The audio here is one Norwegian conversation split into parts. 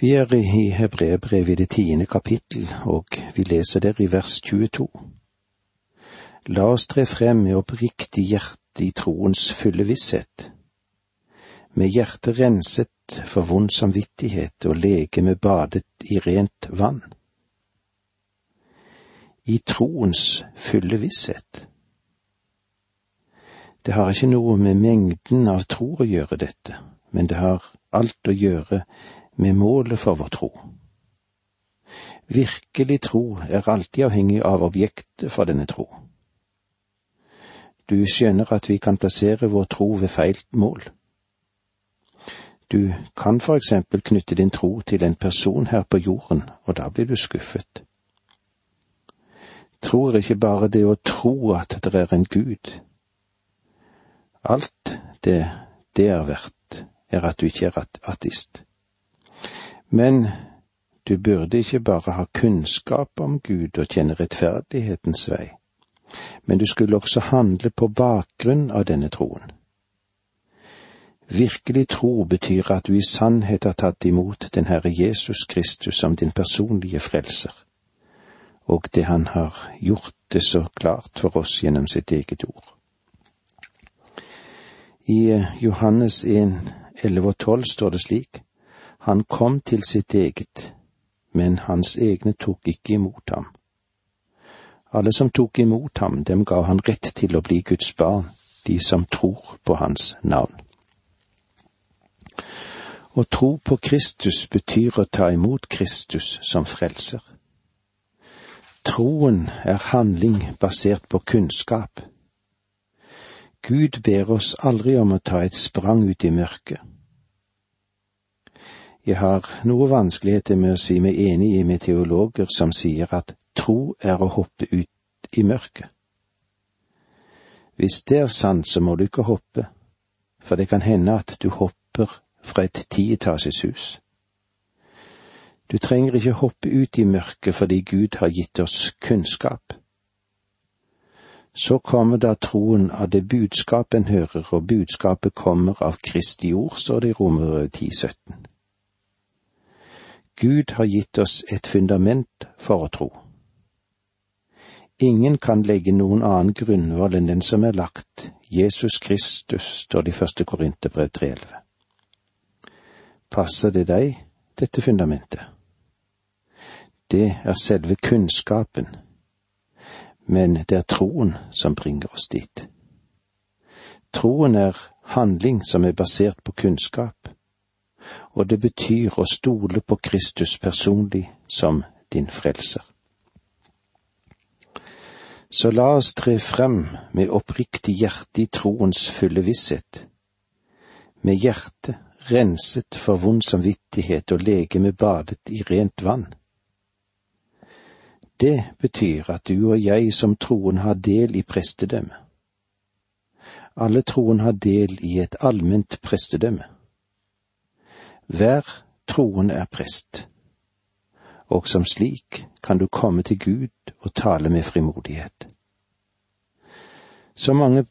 Vi er i Hebreerbrevet i det tiende kapittel, og vi leser der i vers 22. La oss tre frem med oppriktig hjerte i troens fulle visshet, med hjertet renset for vond samvittighet og legeme badet i rent vann. I troens fulle visshet. Det har ikke noe med mengden av tro å gjøre, dette, men det har alt å gjøre med målet for vår tro. Virkelig tro er alltid avhengig av objektet for denne tro. Du skjønner at vi kan plassere vår tro ved feil mål. Du kan for eksempel knytte din tro til en person her på jorden, og da blir du skuffet. Tro er ikke bare det å tro at det er en Gud. Alt det det er verdt, er at du ikke er ateist. Men du burde ikke bare ha kunnskap om Gud og kjenne rettferdighetens vei, men du skulle også handle på bakgrunn av denne troen. Virkelig tro betyr at du i sannhet har tatt imot den Herre Jesus Kristus som din personlige frelser, og det Han har gjort det så klart for oss gjennom sitt eget ord. I Johannes 1, 11 og 12 står det slik, han kom til sitt eget, men hans egne tok ikke imot ham. Alle som tok imot ham, dem gav han rett til å bli Guds barn, de som tror på hans navn. Å tro på Kristus betyr å ta imot Kristus som frelser. Troen er handling basert på kunnskap. Gud ber oss aldri om å ta et sprang ut i mørket. Jeg har noe vanskeligheter med å si meg enig med teologer som sier at tro er å hoppe ut i mørket. Hvis det er sant, så må du ikke hoppe, for det kan hende at du hopper fra et tietasjes hus. Du trenger ikke hoppe ut i mørket fordi Gud har gitt oss kunnskap. Så kommer da troen av det budskapet en hører, og budskapet kommer av Kristi ord, står det i Romer 10, 17. Gud har gitt oss et fundament for å tro. Ingen kan legge noen annen grunnvoll enn den som er lagt, Jesus Kristus, står det i første Korinterbrev 3.11. Passer det deg, dette fundamentet? Det er selve kunnskapen, men det er troen som bringer oss dit. Troen er handling som er basert på kunnskap og det betyr å stole på Kristus personlig som din frelser. Så la oss tre frem med oppriktig hjerte i troens fulle visshet, med hjertet renset for vond samvittighet og legeme badet i rent vann. Det betyr at du og jeg som troen har del i prestedømmet. Alle troen har del i et allment prestedømme. Hver troende er prest, og som slik kan du komme til Gud og tale med frimodighet. Så mange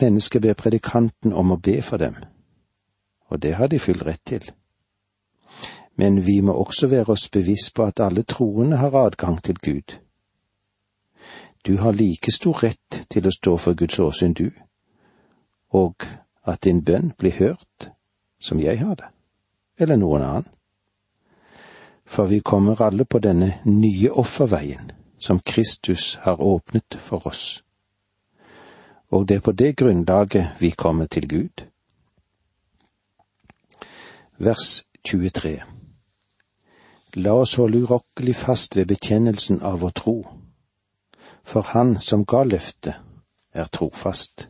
mennesker ber predikanten om å be for dem, og det har de full rett til. Men vi må også være oss bevisst på at alle troende har adgang til Gud. Du har like stor rett til å stå for Guds åsyn, du, og at din bønn blir hørt som jeg har det eller noen annen. For vi kommer alle på denne nye offerveien som Kristus har åpnet for oss. Og det er på det grunnlaget vi kommer til Gud. Vers 23 La oss holde urokkelig fast ved bekjennelsen av vår tro, for Han som ga løftet, er trofast.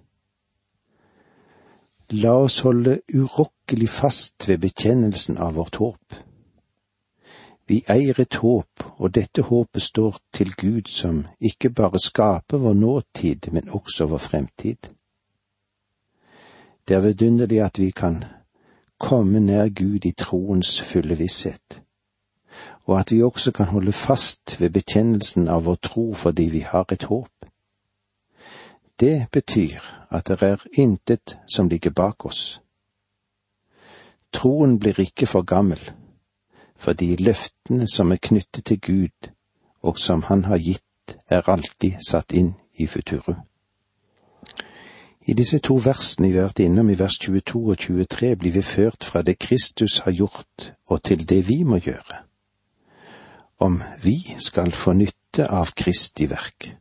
La oss holde urokkelig fast ved bekjennelsen av vårt håp. Vi eier et håp, og dette håpet står til Gud som ikke bare skaper vår nåtid, men også vår fremtid. Det er vidunderlig at vi kan komme nær Gud i troens fulle visshet, og at vi også kan holde fast ved bekjennelsen av vår tro fordi vi har et håp. Det betyr at det er intet som ligger bak oss. Troen blir ikke for gammel, fordi løftene som er knyttet til Gud, og som Han har gitt, er alltid satt inn i futuru. I disse to versene vi har vært innom, i vers 22 og 23, blir vi ført fra det Kristus har gjort, og til det vi må gjøre. Om vi skal få nytte av Kristi verk.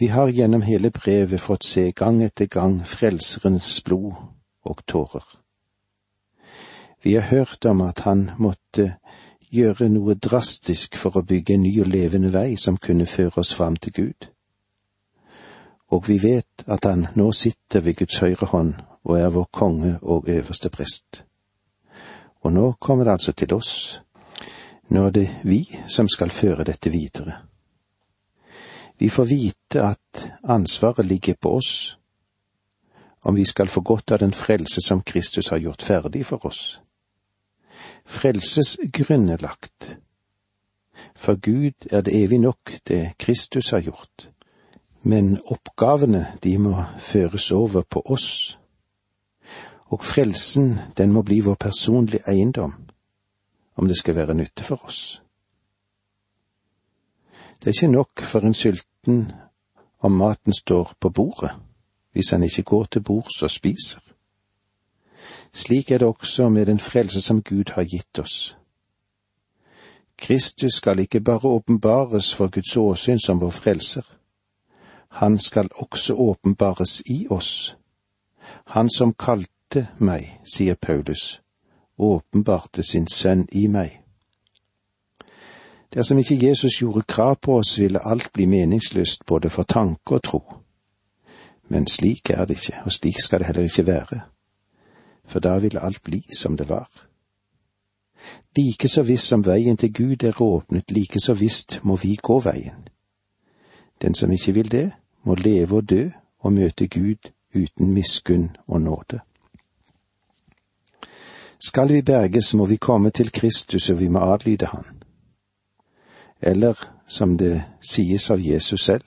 Vi har gjennom hele brevet fått se gang etter gang Frelserens blod og tårer. Vi har hørt om at han måtte gjøre noe drastisk for å bygge en ny og levende vei som kunne føre oss fram til Gud. Og vi vet at han nå sitter ved Guds høyre hånd og er vår konge og øverste prest. Og nå kommer det altså til oss. Nå er det vi som skal føre dette videre. Vi får vite at ansvaret ligger på oss, om vi skal få godt av den frelse som Kristus har gjort ferdig for oss. Frelses er lagt. For Gud er det evig nok det Kristus har gjort, men oppgavene de må føres over på oss. Og frelsen, den må bli vår personlige eiendom, om det skal være nytte for oss. Det er ikke nok for en sulten om maten står på bordet, hvis han ikke går til bords og spiser. Slik er det også med den frelse som Gud har gitt oss. Kristus skal ikke bare åpenbares for Guds åsyn som vår frelser. Han skal også åpenbares i oss. Han som kalte meg, sier Paulus, åpenbarte sin sønn i meg. Dersom ikke Jesus gjorde krav på oss, ville alt bli meningsløst både for tanke og tro. Men slik er det ikke, og slik skal det heller ikke være for da ville alt bli som det var. Like så visst som veien til Gud er åpnet, like så visst må vi gå veien. Den som ikke vil det, må leve og dø og møte Gud uten miskunn og nåde. Skal vi berges, må vi komme til Kristus, og vi må adlyde Han. Eller, som det sies av Jesus selv,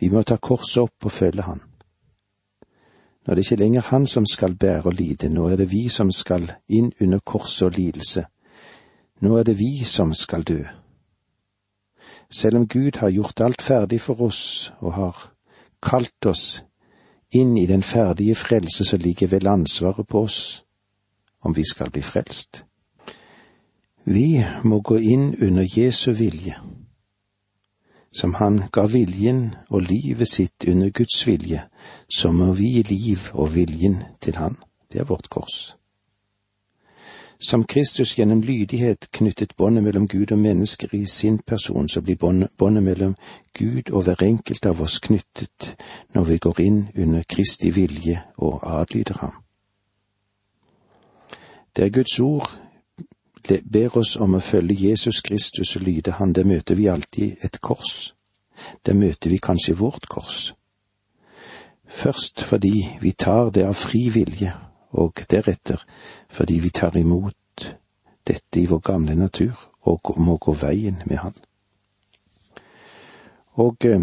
vi må ta korset opp og følge Han. Nå er det ikke lenger han som skal bære og lide, nå er det vi som skal inn under korset og lidelse. Nå er det vi som skal dø. Selv om Gud har gjort alt ferdig for oss og har kalt oss inn i den ferdige frelse, så ligger vel ansvaret på oss om vi skal bli frelst. Vi må gå inn under Jesu vilje som han ga viljen og livet sitt under Guds vilje, så må vi gi liv og viljen til Han. Det er vårt kors. Som Kristus gjennom lydighet knyttet båndet mellom Gud og mennesker i sin person, så blir båndet mellom Gud og hver enkelt av oss knyttet når vi går inn under Kristi vilje og adlyder ham. Det er Guds ord ber oss om å følge Jesus Kristus og lyde Han, der møter vi alltid et kors. Der møter vi kanskje vårt kors. Først fordi vi tar det av fri vilje, og deretter fordi vi tar imot dette i vår gamle natur og må gå veien med Han. Og eh,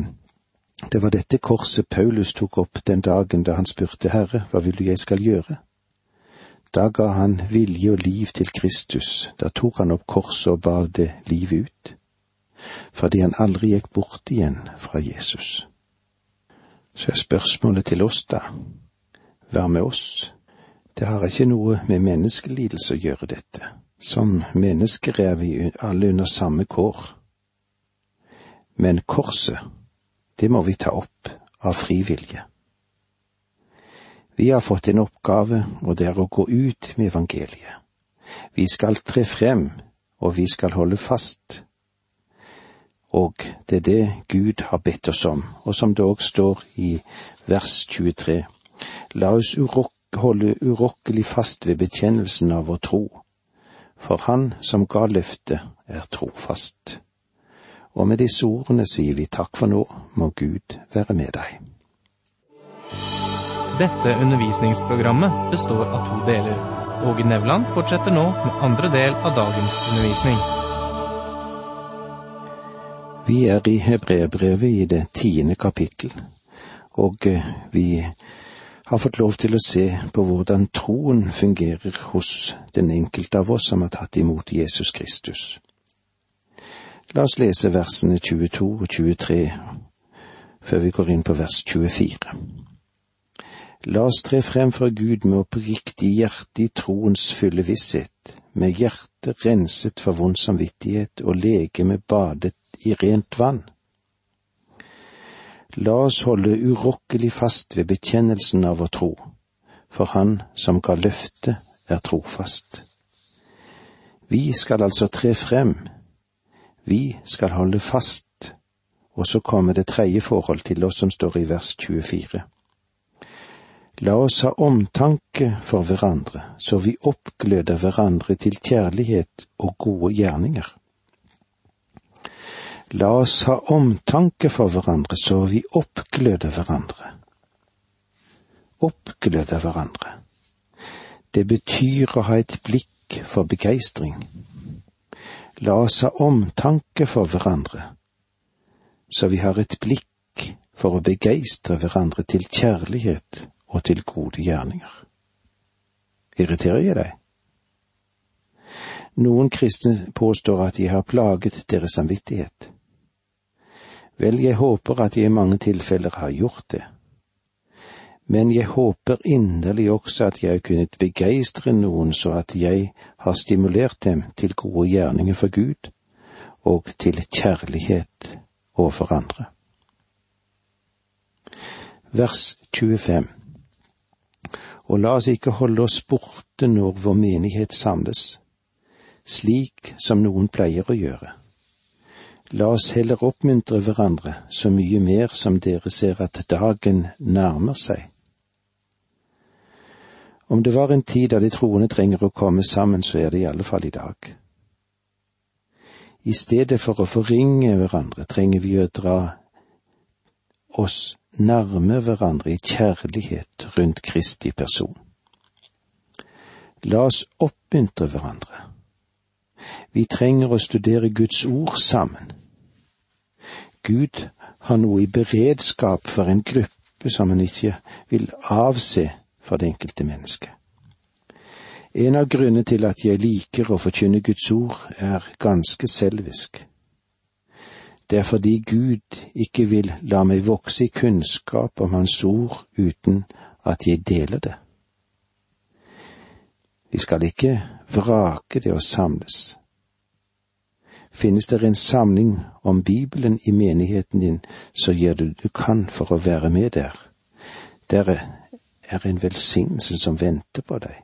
det var dette korset Paulus tok opp den dagen da han spurte Herre, hva vil du jeg skal gjøre? Da ga han vilje og liv til Kristus, da tok han opp korset og bar det livet ut, fordi han aldri gikk bort igjen fra Jesus. Så er spørsmålet til oss, da, vær med oss. Det har ikke noe med menneskelidelse å gjøre, dette. Som mennesker er vi alle under samme kår. Men korset, det må vi ta opp av fri vilje. Vi har fått en oppgave, og det er å gå ut med evangeliet. Vi skal tre frem, og vi skal holde fast. Og det er det Gud har bedt oss om, og som det òg står i vers 23. La oss urok holde urokkelig fast ved bekjennelsen av vår tro, for Han som ga løftet, er trofast. Og med disse ordene sier vi takk for nå, må Gud være med deg. Dette undervisningsprogrammet består av to deler. Åge Nevland fortsetter nå med andre del av dagens undervisning. Vi er i Hebreerbrevet i det tiende kapittel, og eh, vi har fått lov til å se på hvordan troen fungerer hos den enkelte av oss som har tatt imot Jesus Kristus. La oss lese versene 22 og 23 før vi går inn på vers 24. La oss tre frem for Gud med oppriktig hjerte i troens fulle visshet, med hjertet renset for vond samvittighet og legeme badet i rent vann. La oss holde urokkelig fast ved bekjennelsen av vår tro, for Han som ga løftet, er trofast. Vi skal altså tre frem, vi skal holde fast, og så kommer det tredje forhold til oss som står i vers 24. La oss ha omtanke for hverandre, så vi oppgløder hverandre til kjærlighet og gode gjerninger. La oss ha omtanke for hverandre så vi oppgløder hverandre. Oppgløder hverandre. Det betyr å ha et blikk for begeistring. La oss ha omtanke for hverandre, så vi har et blikk for å begeistre hverandre til kjærlighet og til gode gjerninger. Irriterer jeg deg? Noen kristne påstår at jeg har plaget deres samvittighet. Vel, jeg håper at jeg i mange tilfeller har gjort det. Men jeg håper inderlig også at jeg har kunnet begeistre noen så at jeg har stimulert dem til gode gjerninger for Gud og til kjærlighet overfor andre. Vers 25 Og la oss ikke holde oss borte når vår menighet samles, slik som noen pleier å gjøre La oss heller oppmuntre hverandre så mye mer som dere ser at dagen nærmer seg. Om det var en tid da de troende trenger å komme sammen, så er det i alle fall i dag. I stedet for å forringe hverandre trenger vi å dra oss nærme hverandre i kjærlighet rundt Kristi person. La oss oppmuntre hverandre. Vi trenger å studere Guds ord sammen Gud har noe i beredskap for en gruppe som han ikke vil avse for det enkelte mennesket. En av grunnene til at jeg liker å forkynne Guds ord, er ganske selvisk. Det er fordi Gud ikke vil la meg vokse i kunnskap om Hans ord uten at jeg deler det. Vi skal ikke vrake det å samles, Finnes det en samling om Bibelen i menigheten din, så gjør du det du kan for å være med der. Der er en velsignelse som venter på deg,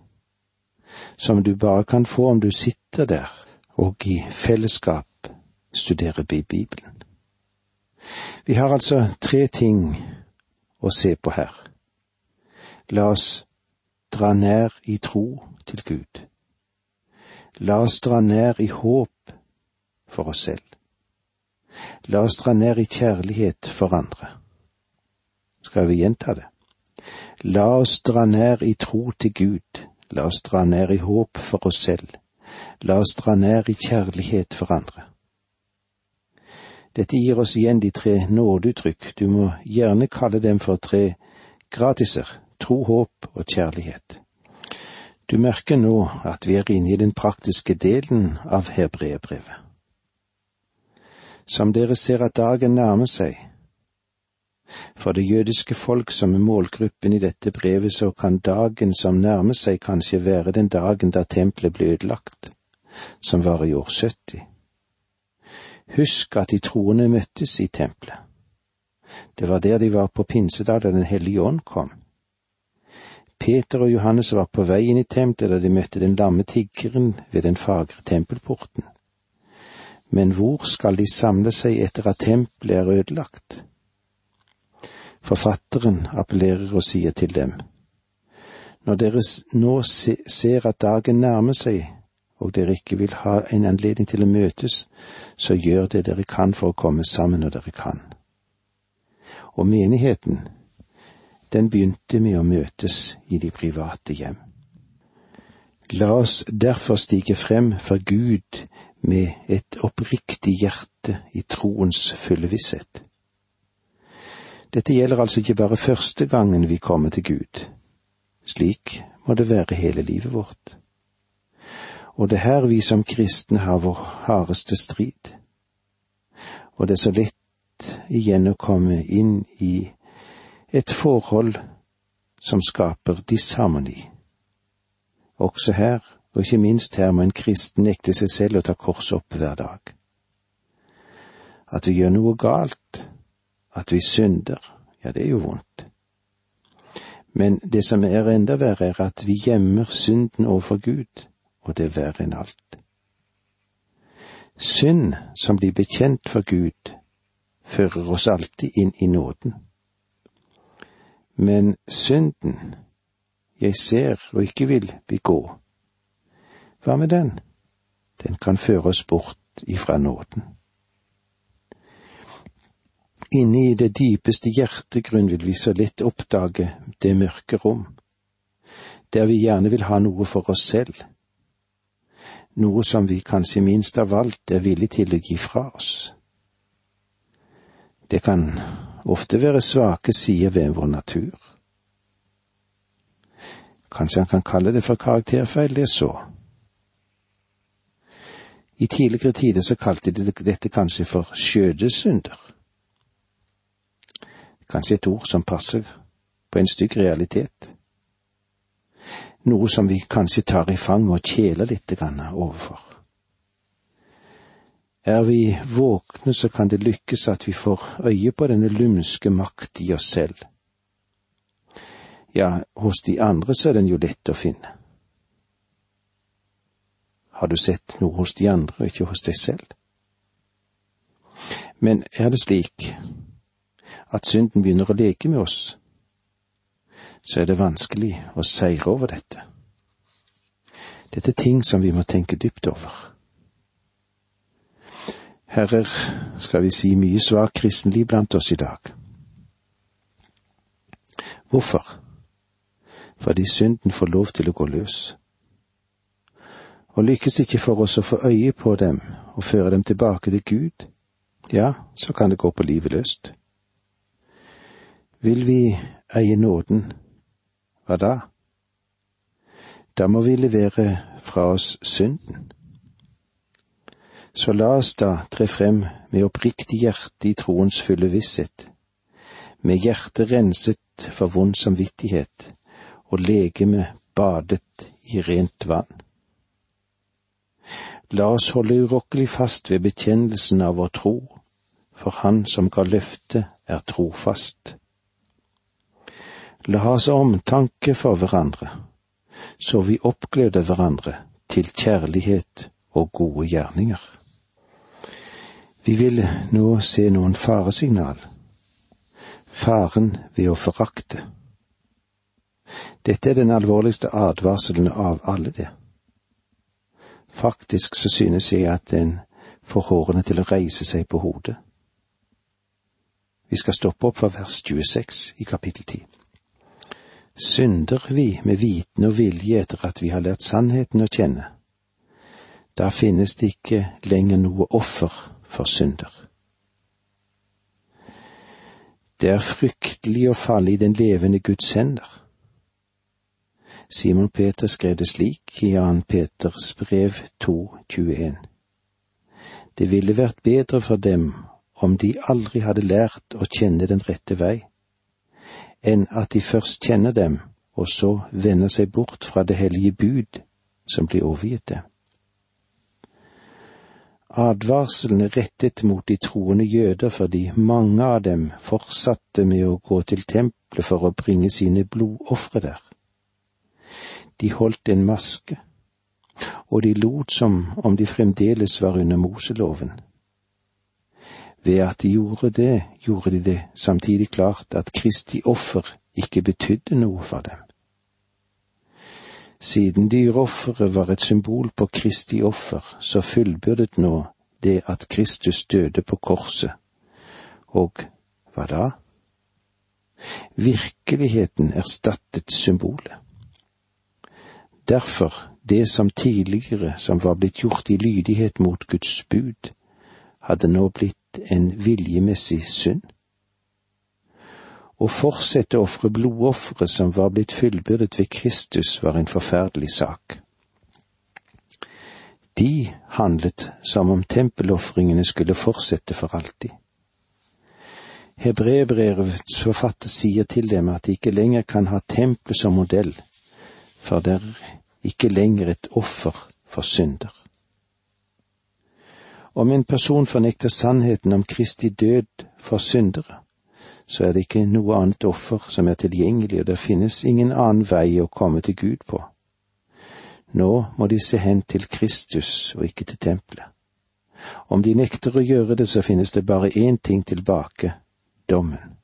som du bare kan få om du sitter der og i fellesskap studerer Bibelen. Vi har altså tre ting å se på her. La oss dra nær i tro til Gud. La oss dra nær i håp for oss selv. La oss dra nær i kjærlighet for andre. Skal vi gjenta det? La oss dra nær i tro til Gud, la oss dra nær i håp for oss selv, la oss dra nær i kjærlighet for andre. Dette gir oss igjen de tre nådeuttrykk, du må gjerne kalle dem for tre gratiser, tro, håp og kjærlighet. Du merker nå at vi er inne i den praktiske delen av hebreerbrevet som dere ser at dagen nærmer seg. For det jødiske folk som er målgruppen i dette brevet, så kan dagen som nærmer seg kanskje være den dagen da tempelet ble ødelagt, som var i år 70. Husk at de troende møttes i tempelet. Det var der de var på pinsedag da Den hellige ånd kom. Peter og Johannes var på vei inn i tempelet da de møtte den lamme tiggeren ved den fagre tempelporten men hvor skal de samle seg etter at tempelet er ødelagt? Forfatteren appellerer og sier til dem, når dere nå ser at dagen nærmer seg, og dere ikke vil ha en anledning til å møtes, så gjør det dere kan for å komme sammen når dere kan. Og menigheten, den begynte med å møtes i de private hjem. La oss derfor stige frem for Gud med et oppriktig hjerte i troens fulle visshet. Dette gjelder altså ikke bare første gangen vi kommer til Gud. Slik må det være hele livet vårt. Og det er her vi som kristne har vår hardeste strid. Og det er så lett igjen å komme inn i et forhold som skaper disharmoni. Også her, og ikke minst her, må en kristen nekte seg selv å ta korset opp hver dag. At vi gjør noe galt, at vi synder, ja, det er jo vondt. Men det som er enda verre, er at vi gjemmer synden overfor Gud, og det er verre enn alt. Synd som blir bekjent for Gud, fører oss alltid inn i nåden. Men synden jeg ser og ikke vil begå, hva med den? Den kan føre oss bort ifra nåden. Inne i det dypeste hjertegrunn vil vi så lett oppdage det mørke rom, der vi gjerne vil ha noe for oss selv, noe som vi kanskje minst av alt er villig til å gi fra oss. Det kan ofte være svake sider ved vår natur. Kanskje han kan kalle det for karakterfeil, det så. I tidligere tider så kalte de dette kanskje for skjødesynder. Kanskje et ord som passer på en stygg realitet. Noe som vi kanskje tar i fang og kjeler litt overfor. Er vi våkne, så kan det lykkes at vi får øye på denne lumske makt i oss selv. Ja, hos de andre så er den jo lett å finne. Har du sett noe hos de andre ikke hos deg selv? Men er det slik at synden begynner å leke med oss, så er det vanskelig å seire over dette. Dette er ting som vi må tenke dypt over. Her er, skal vi si, mye svak kristenliv blant oss i dag. Hvorfor? Fordi synden får lov til å gå løs. Og lykkes ikke for oss å få øye på dem og føre dem tilbake til Gud, ja, så kan det gå på livet løst. Vil vi eie nåden, hva da? Da må vi levere fra oss synden. Så la oss da tre frem med oppriktig hjerte i troens fulle visshet, med hjertet renset for vond samvittighet og legeme badet i rent vann. La oss holde urokkelig fast ved bekjennelsen av vår tro, for Han som ga løftet, er trofast. La oss ha omtanke for hverandre, så vi oppgløder hverandre til kjærlighet og gode gjerninger. Vi vil nå se noen faresignal. Faren ved å forakte. Dette er den alvorligste advarselen av alle det. Faktisk så synes jeg at den får hårene til å reise seg på hodet. Vi skal stoppe opp for vers 26 i kapittel 10 synder vi med viten og vilje etter at vi har lært sannheten å kjenne. Da finnes det ikke lenger noe offer for synder. Det er fryktelig å falle i den levende Guds hender. Simon Peter skrev det slik i Jan Peters brev 2.21. Det ville vært bedre for dem om de aldri hadde lært å kjenne den rette vei enn at de først kjenner dem, og så vender seg bort fra det hellige bud som blir overgitt dem. Advarselen rettet mot de troende jøder fordi mange av dem fortsatte med å gå til tempelet for å bringe sine blodofre der. De holdt en maske, og de lot som om de fremdeles var under Moseloven. Ved at de gjorde det, gjorde de det samtidig klart at Kristi offer ikke betydde noe for dem. Siden dyreofferet var et symbol på Kristi offer, så fullbyrdet nå det at Kristus døde på korset. Og hva da? Virkeligheten erstattet symbolet. Derfor, det som tidligere som var blitt gjort i lydighet mot Guds bud, hadde nå blitt en viljemessig synd. Å fortsette å ofre blodofferet som var blitt fullbyrdet ved Kristus, var en forferdelig sak. De handlet som om tempelofringene skulle fortsette for alltid. Hebreerbrevets forfatter sier til dem at de ikke lenger kan ha tempelet som modell, for det er ikke lenger et offer for synder. Om en person fornekter sannheten om Kristi død for syndere, så er det ikke noe annet offer som er tilgjengelig, og det finnes ingen annen vei å komme til Gud på. Nå må de se hen til Kristus og ikke til tempelet. Om de nekter å gjøre det, så finnes det bare én ting tilbake, dommen.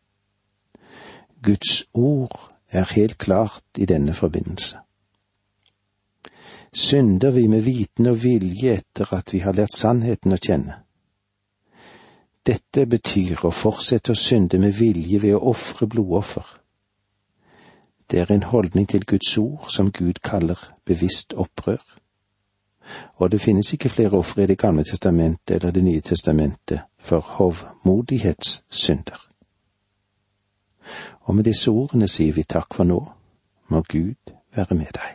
Guds ord er helt klart i denne forbindelse. Synder vi med viten og vilje etter at vi har lært sannheten å kjenne? Dette betyr å fortsette å synde med vilje ved å ofre blodoffer. Det er en holdning til Guds ord som Gud kaller bevisst opprør. Og det finnes ikke flere ofre i Det gamle testamentet eller Det nye testamentet for hovmodighetssynder. Og med disse ordene sier vi takk for nå. Må Gud være med deg.